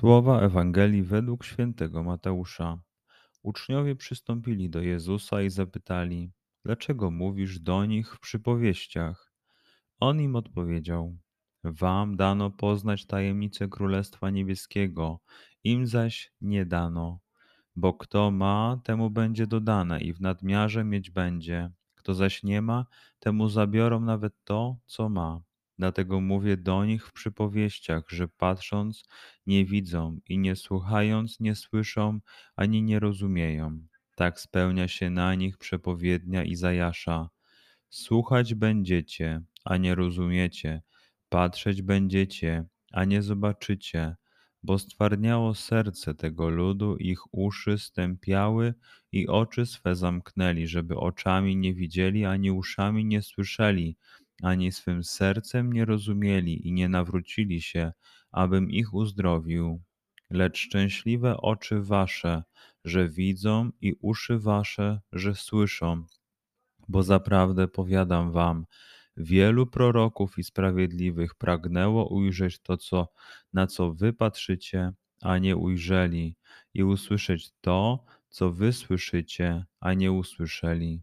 Słowa Ewangelii według świętego Mateusza. Uczniowie przystąpili do Jezusa i zapytali: Dlaczego mówisz do nich w przypowieściach? On im odpowiedział: Wam dano poznać tajemnicę Królestwa Niebieskiego, im zaś nie dano. Bo kto ma, temu będzie dodane i w nadmiarze mieć będzie. Kto zaś nie ma, temu zabiorą nawet to, co ma. Dlatego mówię do nich w przypowieściach, że patrząc nie widzą i nie słuchając nie słyszą ani nie rozumieją. Tak spełnia się na nich przepowiednia Izajasza. Słuchać będziecie, a nie rozumiecie, patrzeć będziecie, a nie zobaczycie, bo stwardniało serce tego ludu, ich uszy stępiały i oczy swe zamknęli, żeby oczami nie widzieli, ani uszami nie słyszeli, ani swym sercem nie rozumieli i nie nawrócili się, abym ich uzdrowił. Lecz szczęśliwe oczy wasze, że widzą, i uszy wasze, że słyszą. Bo zaprawdę powiadam wam, wielu proroków i sprawiedliwych pragnęło ujrzeć to, co, na co wy patrzycie, a nie ujrzeli, i usłyszeć to, co wy słyszycie, a nie usłyszeli.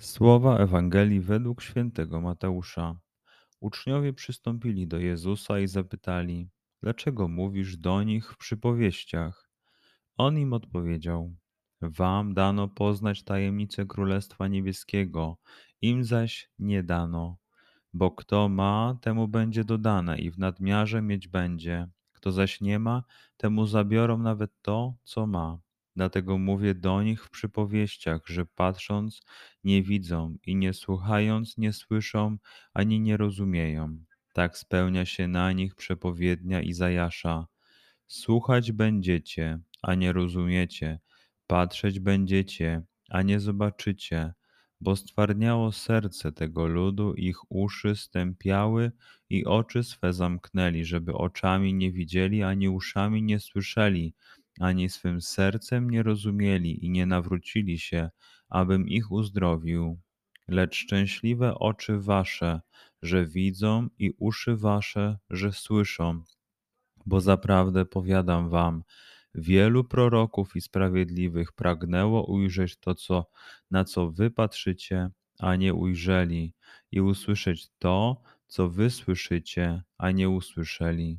Słowa Ewangelii według świętego Mateusza. Uczniowie przystąpili do Jezusa i zapytali: Dlaczego mówisz do nich w przypowieściach? On im odpowiedział: Wam dano poznać tajemnicę Królestwa Niebieskiego, im zaś nie dano. Bo kto ma, temu będzie dodane i w nadmiarze mieć będzie. Kto zaś nie ma, temu zabiorą nawet to, co ma. Dlatego mówię do nich w przypowieściach, że patrząc nie widzą i nie słuchając nie słyszą ani nie rozumieją. Tak spełnia się na nich przepowiednia Izajasza. Słuchać będziecie, a nie rozumiecie, patrzeć będziecie, a nie zobaczycie, bo stwardniało serce tego ludu, ich uszy stępiały i oczy swe zamknęli, żeby oczami nie widzieli, ani uszami nie słyszeli, ani swym sercem nie rozumieli i nie nawrócili się, abym ich uzdrowił. Lecz szczęśliwe oczy wasze, że widzą, i uszy wasze, że słyszą. Bo zaprawdę powiadam wam, wielu proroków i sprawiedliwych pragnęło ujrzeć to, co, na co wy patrzycie, a nie ujrzeli, i usłyszeć to, co wy słyszycie, a nie usłyszeli.